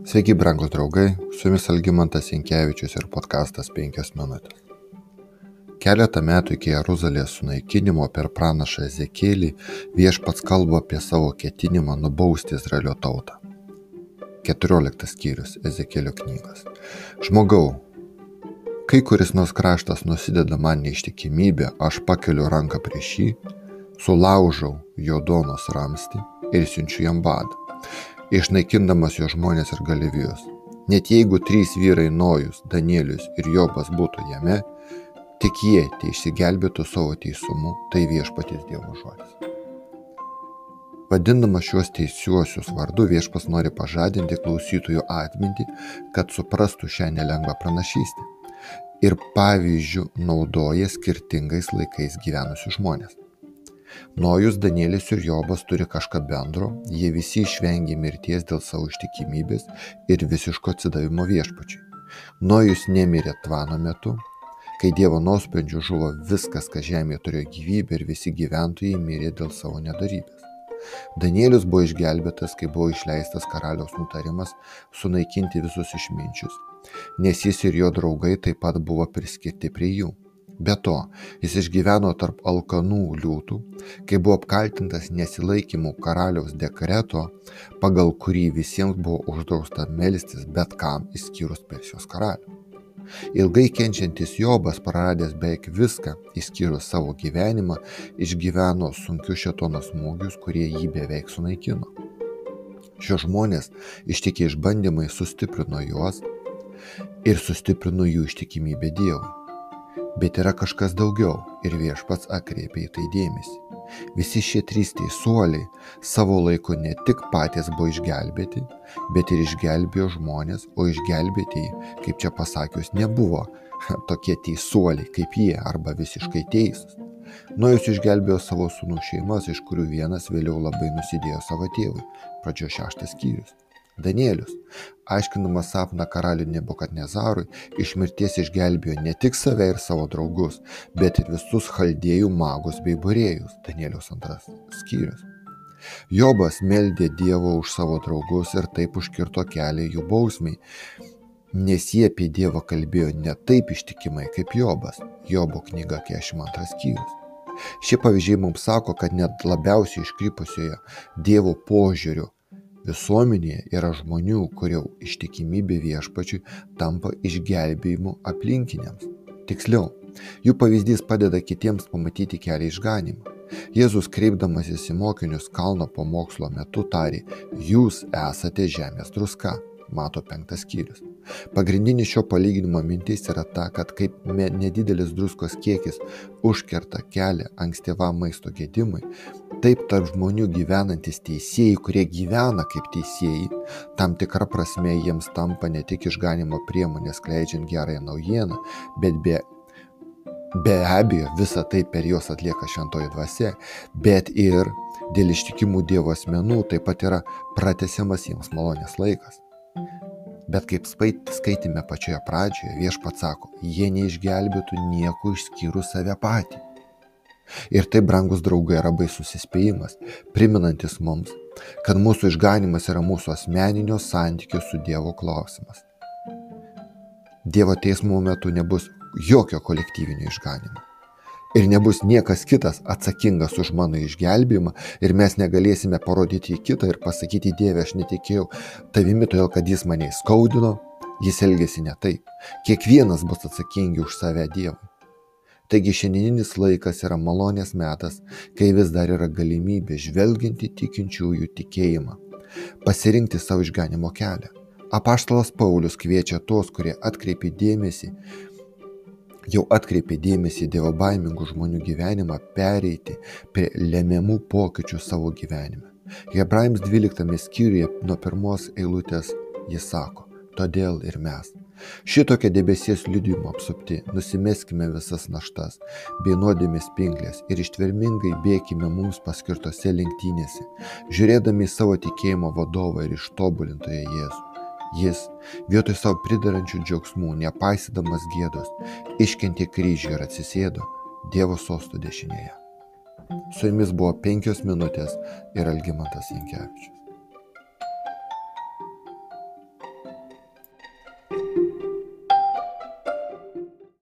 Sveiki, brangūs draugai, su jumis Algymantas Jankievičius ir podkastas 5 minutės. Keletą metų iki Jeruzalės sunaikinimo per pranašą Ezekėlį viešpats kalba apie savo ketinimą nubausti Izraelio tautą. 14 skyrius Ezekėlio knygos. Žmogau, kai kuris nors kraštas nusideda man neištikimybę, aš pakeliu ranką prieš jį, sulaužau jo donos ramsti ir siunčiu jam badą išnaikindamas jo žmonės ir galivijus. Net jeigu trys vyrai Nojus, Danielius ir Jobas būtų jame, tik jie tai išsigelbėtų savo teisumu, tai viešpaties Dievo žodis. Vadindamas šiuos teisiuosius vardu viešpas nori pažadinti klausytojų atmintį, kad suprastų šią nelengvą pranašystę. Ir pavyzdžių naudoja skirtingais laikais gyvenusius žmonės. Nojus, Danielis ir Jobas turi kažką bendro, jie visi išvengė mirties dėl savo ištikimybės ir visiško atsidavimo viešpačiui. Nojus nemirė tvano metu, kai Dievo nuosprendžių žuvo viskas, kas žemėje turėjo gyvybę ir visi gyventojai mirė dėl savo nedarybės. Danielius buvo išgelbėtas, kai buvo išleistas karaliaus nutarimas sunaikinti visus išminčius, nes jis ir jo draugai taip pat buvo priskirti prie jų. Be to, jis išgyveno tarp alkanų liūtų, kai buvo apkaltintas nesilaikymu karaliaus dekreto, pagal kurį visiems buvo uždrausta melstis bet kam išskyrus Persijos karalių. Ilgai kenčiantis Jobas, praradęs beveik viską, išskyrus savo gyvenimą, išgyveno sunkius šetono smūgius, kurie jį beveik sunaikino. Šie žmonės ištikė išbandymai sustiprino juos ir sustiprino jų ištikimybę Dievui. Bet yra kažkas daugiau ir viešpats atkreipia į tai dėmesį. Visi šie trys teisuoliai savo laiku ne tik patys buvo išgelbėti, bet ir išgelbėjo žmonės, o išgelbėtieji, kaip čia pasakius, nebuvo tokie teisuoliai kaip jie arba visiškai teisūs. Nojus išgelbėjo savo sūnų šeimas, iš kurių vienas vėliau labai nusidėjo savo tėvui. Pradžio šeštas skyrius. Danielius, aiškinamas sapną karaliui Nebukadnezarui, iš mirties išgelbėjo ne tik save ir savo draugus, bet ir visus chaldėjų magus bei burėjus. Danielius antras skyrius. Jobas meldė Dievo už savo draugus ir taip užkirto kelią jų bausmiai, nes jie apie Dievą kalbėjo ne taip ištikimai kaip Jobas. Jobo knyga 42 skyrius. Šie pavyzdžiai mums sako, kad net labiausiai iškrypusioje Dievo požiūriu Visuomenėje yra žmonių, kurių ištikimybė viešpačiui tampa išgelbėjimu aplinkiniams. Tiksliau, jų pavyzdys padeda kitiems pamatyti kelią išganimą. Jėzus kreipdamasis į mokinius kalno pamokslo metu tarė, jūs esate žemės druska. Mato penktas skyrius. Pagrindinis šio palyginimo mintis yra ta, kad kaip nedidelis druskos kiekis užkerta kelią ankstyvam maisto gedimui, taip tarp žmonių gyvenantis teisėjai, kurie gyvena kaip teisėjai, tam tikra prasme jiems tampa ne tik išganimo priemonės kleidžiant gerąją naujieną, bet be Be abejo, visa tai per juos atlieka šventoji dvasia, bet ir dėl ištikimų Dievo asmenų taip pat yra pratesiamas jiems malonės laikas. Bet kaip skaitėme pačioje pradžioje, viešpats sako, jie neišgelbėtų nieko išskyrus save patį. Ir tai, brangus draugai, yra baisus įspėjimas, priminantis mums, kad mūsų išganimas yra mūsų asmeninio santykio su Dievo klausimas. Dievo teismo metu nebus jokio kolektyvinio išganimo ir nebus niekas kitas atsakingas už mano išgelbėjimą ir mes negalėsime parodyti į kitą ir pasakyti Dieve, aš netikėjau tavimi, todėl kad jis mane skaudino, jis elgėsi ne taip. Kiekvienas bus atsakingi už save Dievui. Taigi šiandieninis laikas yra malonės metas, kai vis dar yra galimybė žvelginti tikinčiųjų tikėjimą, pasirinkti savo išganimo kelią. Apaštalas Paulius kviečia tuos, kurie atkreipia dėmesį jau atkreipė dėmesį į dievobaimingų žmonių gyvenimą pereiti prie lemiamų pokyčių savo gyvenime. Hebrajams 12 skyriuje nuo pirmos eilutės jis sako, todėl ir mes. Šitokia debesies liudijimo apsupti, nusimeskime visas naštas bei nuodėmės pinklės ir ištvermingai bėkime mums paskirtose lenktynėse, žiūrėdami į savo tikėjimo vadovą ir ištobulintoje Jėzų. Jis, vietoj savo pridarančių džiaugsmų, nepaisydamas gėdos, iškentė kryžių ir atsisėdo Dievo sostų dešinėje. Su jumis buvo penkios minutės ir Algymantas Jankievičius.